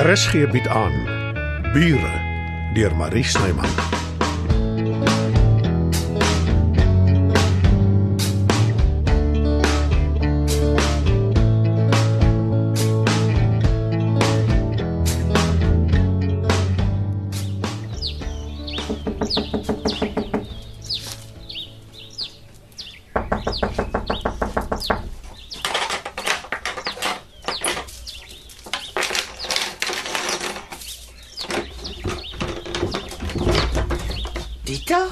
RSG bied aan Bure deur Marie Snyman. Dita?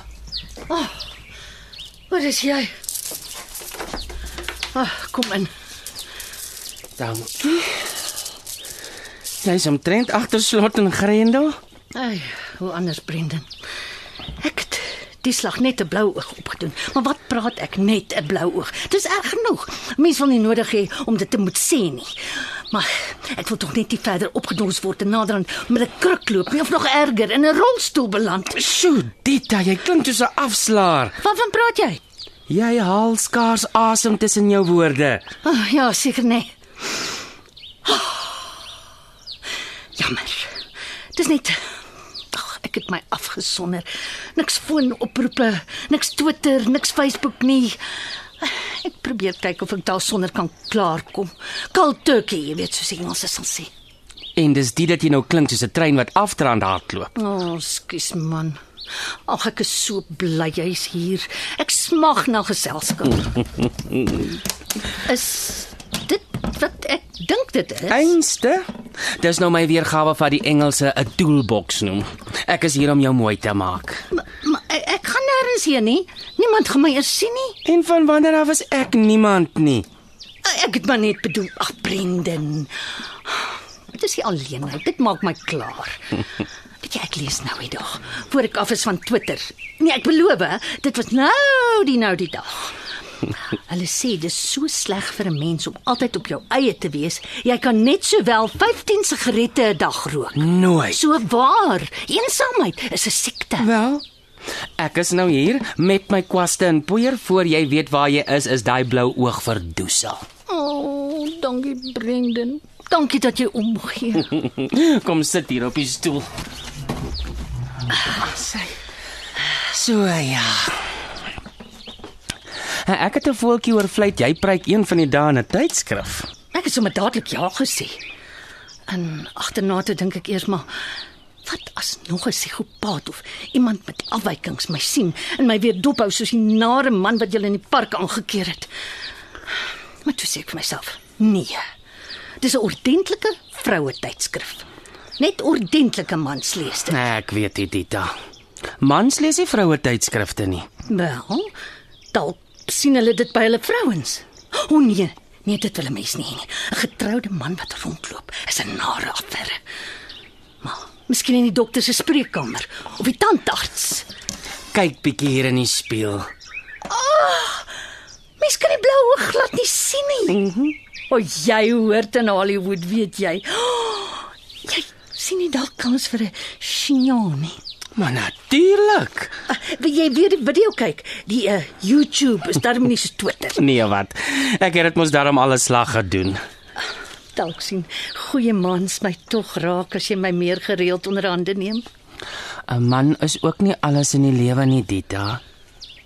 Wat is jy? Ah, kom in. Dankie. Jy's omtrent agter slot en grendel? Ai, hoe anders Brendan. Ek het die slag net 'n blou oog opgedoen. Maar wat praat ek net 'n blou oog? Dis erg genoeg. Mense wil nie nodig hê om dit te moet sê nie. Maar ek wil tog net nie verder opgedons word en naderhand met 'n kruk loop nie of nog erger in 'n rolstoel beland. Sjoe, Dita, jy klink soos 'n afslaer. Waarvan praat jy? Jy haal skaars asem tussen jou woorde. Oh, ja, seker nee. Oh, jammer. Dis net Ag, ek het my afgesonder. Niks foonoproepe, niks Twitter, niks Facebook nie. Ek probeer kyk of ek daar sonder kan klaarkom. Cold turkey, jy weet soos die Engelse sal sê. En dis dit dat jy nou klink soos 'n trein wat afdraand hardloop. O, oh, skus man. Ag, ek is so bly jy's hier. Ek smag na geselskap. is dit wat ek dink dit is? Einste. Dis nou my weergawe van die Engelse 'n toolbox noem. Ek is hier om jou mooi te maak. Maar, maar ek, ek gaan nêrens heen nie. Niemand gaan my eers sien nie. En van wanneer af is ek niemand nie? Ek het maar net bedoel, ag Brendan. Dit is nie alleenheid, dit maak my klaar. Weet jy, ek lees nou die dag voor ek af is van Twitter. Nee, ek beloof, dit was nou die nou die dag. Hulle sê dis so sleg vir 'n mens om altyd op jou eie te wees. Jy kan net sowel 15 sigarette 'n dag rook. Nooit. So waar. Eensaamheid is 'n siekte. Wel, ek is nou hier met my kwaste en poeier voor jy weet waar jy is, is daai blou oog verdoesel. O, oh, dankie Brendan. Dankie dat jy omgee. Kom sit hier op die stoel. Sy. So ja. Ek het 'n voeltjie oor vleit jy preek een van die dae in 'n tydskrif. Ek het sommer dadelik ja gesê. En agterna toe dink ek eers maar wat as nog 'n psigopaat of iemand met afwykings my sien en my weer dophou soos die nare man wat julle in die park aangekeer het. Maar toe sê ek vir myself, nee. Dis 'n ordentlike vroue tydskrif. Net ordentlike mans lees dit. Ek weet dit, Dita. Mans lees nie vroue tydskrifte nie. Wel, dalk sien hulle dit by hulle vrouens. O oh, nee, nee dit wil 'n mens nie nie. 'n Getroude man wat rondloop is 'n nare affære. Maar miskien in die dokter se spreekkamer of die tandarts. Kyk bietjie hier in die spieël. Mens kan die blou oog glad nie sien nie. Mm o, jy hoort in Hollywood, weet jy. Oh, nie dalk kans vir 'n chignon nie. Maar natuurlik. Uh, jy weer die video kyk? Die uh, YouTube is darm nie so Twitter. Nee, wat? Ek het dit mos daarom alles slag gedoen. Dalk sien goeie mans my tog raak as jy my meer gereeld onder hande neem. 'n Man is ook nie alles in die lewe nie, Dita.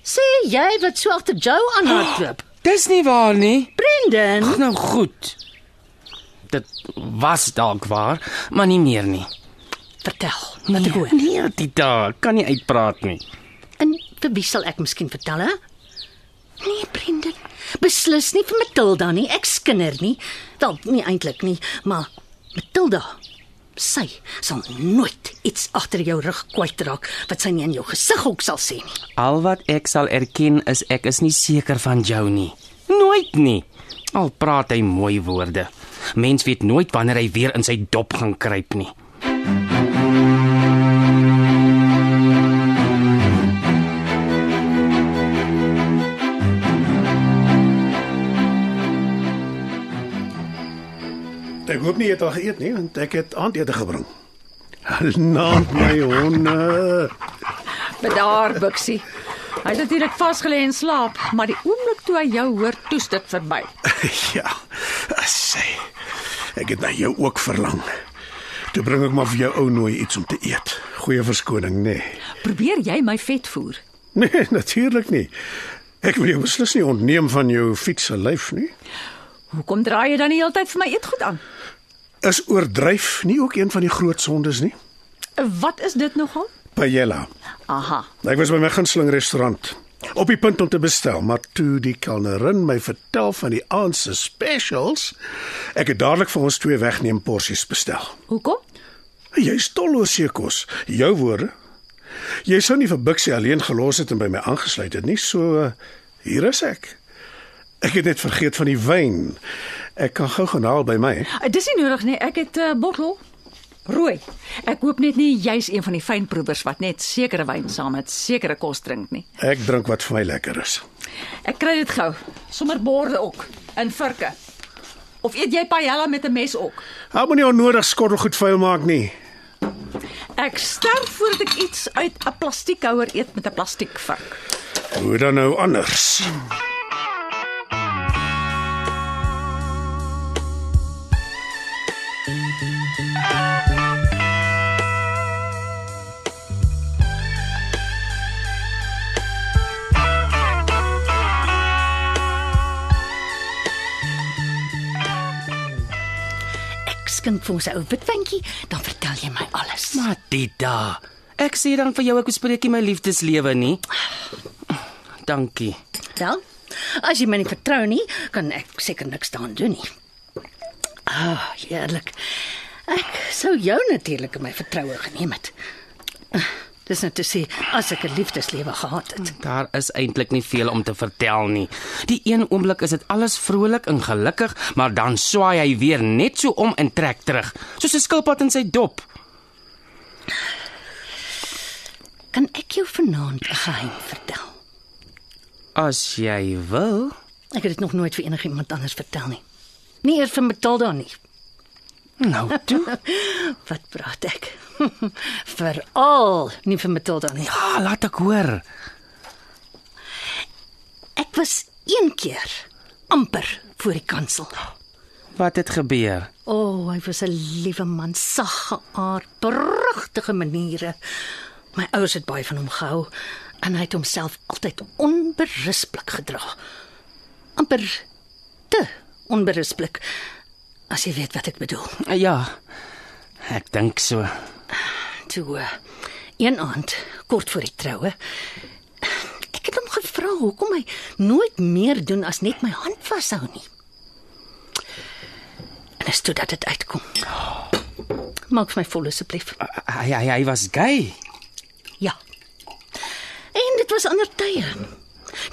Sê jy wat so agter Joe aanhardloop? Dis nie waar nie. Brendan, Ag, Nou goed. Dit was dalk waar, maar nie meer nie. vertel. Ek hoor. Nee, Dita, ek kan nie uitpraat nie. En vir wie sal ek miskien vertel hè? Nee, Brendan. Beslis nie vir Matilda nie. Ek skinder nie. Wel, nie eintlik nie, maar Matilda sy sal nooit iets agter jou rug kwytraak wat sy nie in jou gesig ook sal sê nie. Al wat ek sal erken is ek is nie seker van jou nie. Nooit nie. Al praat hy mooi woorde. Mens weet nooit wanneer hy weer in sy dop gaan kruip nie. Ek hoop nie jy het al geëet nie, want ek het aandete gebring. Naam my honde. Bedaar, Bixie. Hy het natuurlik vasgelê en slaap, maar die oomblik toe hy jou hoor, toets dit verby. Ja, sê. Ek het na jou ook verlang. Toe bring ek maar vir jou ou nooi iets om te eet. Goeie verskoning, nê. Nee. Probeer jy my vet voer? nee, natuurlik nie. Ek wil jou beslis nie ontneem van jou fiets se lyf nie. Hoekom draai jy dan die hele tyd vir my eetgoed aan? Is oordryf nie ook een van die groot sondes nie? Wat is dit nogal? Paella. Aha. Ek was by my gunsteling restaurant op die punt om te bestel, maar toe die kelnerin my vertel van die aand se specials, ek het dadelik vir ons twee wegneem porsies bestel. Hoekom? Jy is dol oor seekos, jou woorde. Jy sou nie vir Bixie alleen gelos het en by my aangesluit het nie, so uh, hier is ek. Ek het net vergeet van die wyn. Ek kan gou gaan haal by my. Uh, Dis nie nodig nie. Ek het 'n uh, bottel rooi. Ek hoop net nie jy's een van die fynproevers wat net sekere wyn saam met sekere kos drink nie. Ek drink wat vir my lekker is. Ek kry dit gou. Sommer borde ook in virke. Of eet jy paella met 'n mes ook? Hou moenie onnodig skottelgoed vuil maak nie. Ek sterf voordat ek iets uit 'n plastiekhouer eet met 'n plastiekvak. Hoe dan nou anders? Ek skink vir ons 'n ou witwyntjie, dan vertel jy my alles. Maar Dita, ek sê dan vir jou ek bespreek my liefdeslewe nie. Dankie. Wel, as jy my nie vertrou nie, kan ek seker niks daaraan doen nie. Ah, oh, heerlik. Ek sou jou natuurlik in my vertroue geneem het. Dis net te sê as ek 'n liefdeslewe gehad het. Daar is eintlik nie veel om te vertel nie. Die een oomblik is dit alles vrolik en gelukkig, maar dan swaai hy weer net so om en trek terug, soos 'n skilpad in sy dop. Kan ek jou vanaand 'n geheim vertel? As jy wil. Ek het dit nog nooit vir enigiemand anders vertel nie. Nie eers vir Matilda nie. Nou toe. Wat praat ek? Veral nie vir Matilda nie. Ja, laat ek hoor. Ek was een keer amper voor die kansel. Wat het gebeur? O, oh, hy was 'n liewe man, sagge aard, pragtige maniere. My ouers het baie van hom gehou en hy het homself altyd onberispelik gedra. amper te onberispelik. As jy weet wat ek bedoel. Ja. Ek dink so. Toe uh, een aand kort voor die troue ek het hom gevra hoekom hy nooit meer doen as net my hand vashou nie. En dis toe dat dit uitkom. Maak my vol asseblief. Hy hy, hy was gay. Ja. En dit was ander tye.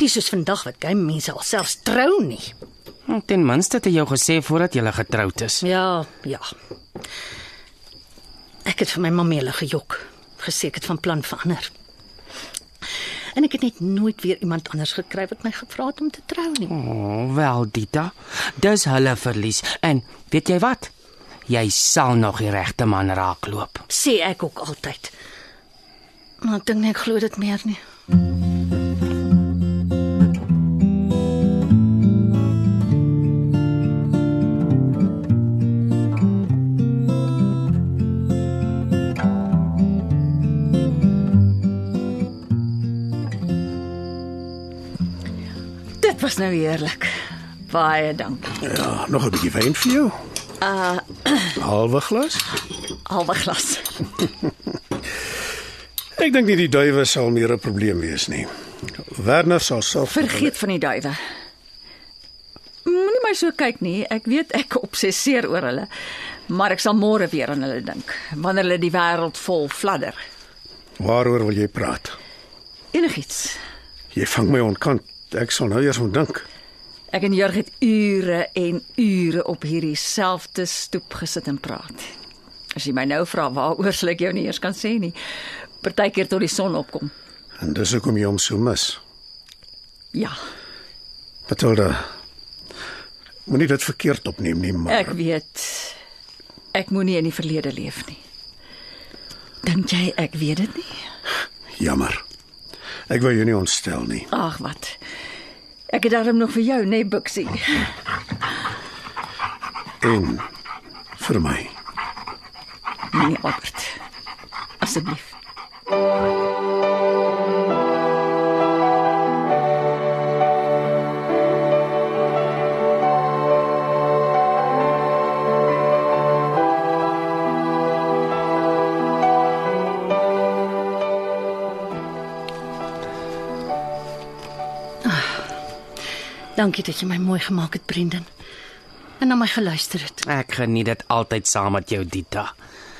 Dis soos vandag wat gay mense alselfs trou nie. Ten minste het hy jou gesê voordat jy getroud is. Ja, ja. Ek het vir my mamma hulle gejok, gesê ek het van plan verander. En ek het net nooit weer iemand anders gekry wat my gevra het om te trou nie. O, oh, wel Dita. Dis hulle verlies. En weet jy wat? Jy sal nog die regte man raakloop. Sê ek ook altyd. Maar ek dink ek glo dit meer nie. Nou heerlik. Baie dankie. Ja, nog 'n bietjie wyn vir jou. Uh halwe glas. Halwe glas. Ek dink nie die duwe sal meer 'n probleem wees nie. Werner sal self Vergeet van die duwe. Moenie my so kyk nie. Ek weet ek obsesseer oor hulle. Maar ek sal môre weer aan hulle dink wanneer hulle die wêreld vol fladder. Waaroor wil jy praat? Enigiets. Jy vang my onkant. Ek sal nou eers moet dink. Ek en Jurg het ure en ure op hierdie selfde stoep gesit en praat. As jy my nou vra waaroor sal ek jou nie eers kan sê nie. Partykeer tot die son opkom. En dis hoekom jy hom so mis. Ja, Matilda. Moenie dit verkeerd opneem nie, maar ek weet. Ek moenie in die verlede leef nie. Dink jy ek weet dit nie? jammer. Ek wou jou nie ontstel nie. Ag wat. Ek het daarom nog vir jou, nee Buxie. En vir my. Nee, Albert. Asseblief. Dankie dat jy my mooi gemaak het, Brendan. En na my geluister het. Ek geniet dit altyd saam met jou, Dita.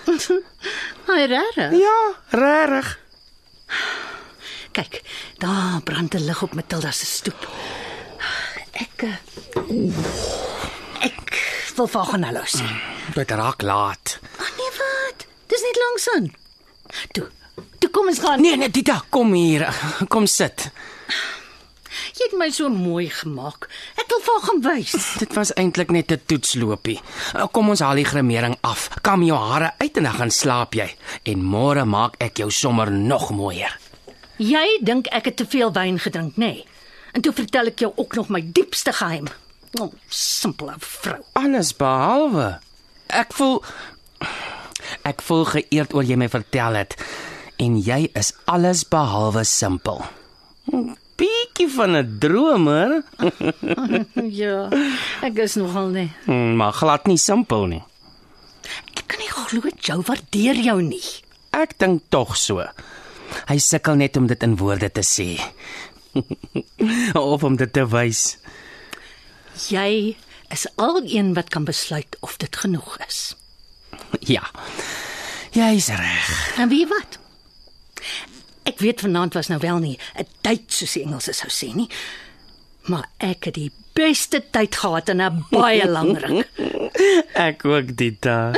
Haai rare. Ja, regtig. Kyk, daar brand 'n lig op Matilda se stoep. Ek eh, ek wil vir gaan hallo sê. Dit raak laat. Ag nee, wat? Dis net langs aan. Toe. Toe kom ons gaan. Nee, nee, Dita, kom hier. Kom sit. Het my so mooi gemaak. Ek wil vir gaan wys. Dit was eintlik net 'n toetslopie. Uh, Kom ons haal die gremering af. Kam jou hare uit en dan gaan slaap jy. En môre maak ek jou sommer nog mooier. Jy dink ek het te veel wyn gedrink, nê? Nee. En toe vertel ek jou ook nog my diepste geheim. O, oh, simpele vrou. Alles behalwe. Ek voel ek voel geëerd oor jy my vertel het. En jy is alles behalwe simpel. Bietjie van 'n dromer, Ja, ek is nogal nie. Hmm, maar glad nie simpel nie. Ek kan nie glo jou waardeer jou nie. Ek dink tog so. Hy sukkel net om dit in woorde te sê. of om dit te wys. Jy is al een wat kan besluit of dit genoeg is. Ja. Jy's reg. En wie wat? Ek weet vanaand was nou wel nie 'n tyd soos die Engelse sou sê nie. Maar ek het die beste tyd gehad in 'n baie lang ruk. Ek ook Dita.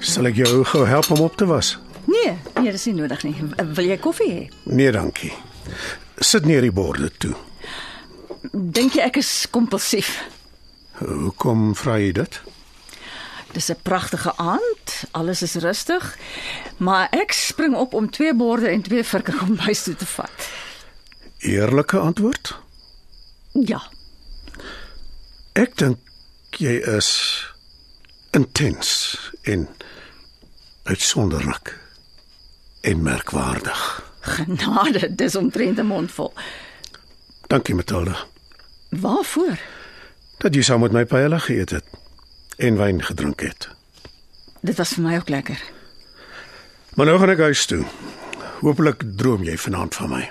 Sal ek jou gou help om op te was? Nee, dis nie nodig nie. Wil jy koffie hê? Nee, dankie. Sit neer die borde toe. Dink jy ek is kompulsief? Hoekom vra jy dit? Dis 'n pragtige aand, alles is rustig, maar ek spring op om twee borde en twee virke kombuis toe te vat. Eerlike antwoord? Ja, Ek dink jy is intens en uitsonderlik en merkwaardig. genade, dis omtrent 'n mondvol. Dankie Matilda Waarvoor? dat jy saam met my paella geëet het en wyn gedrink het. Dit was vir my ook lekker. Maar nou gaan ek huis toe. Hoopelik droom jy vanaand van my.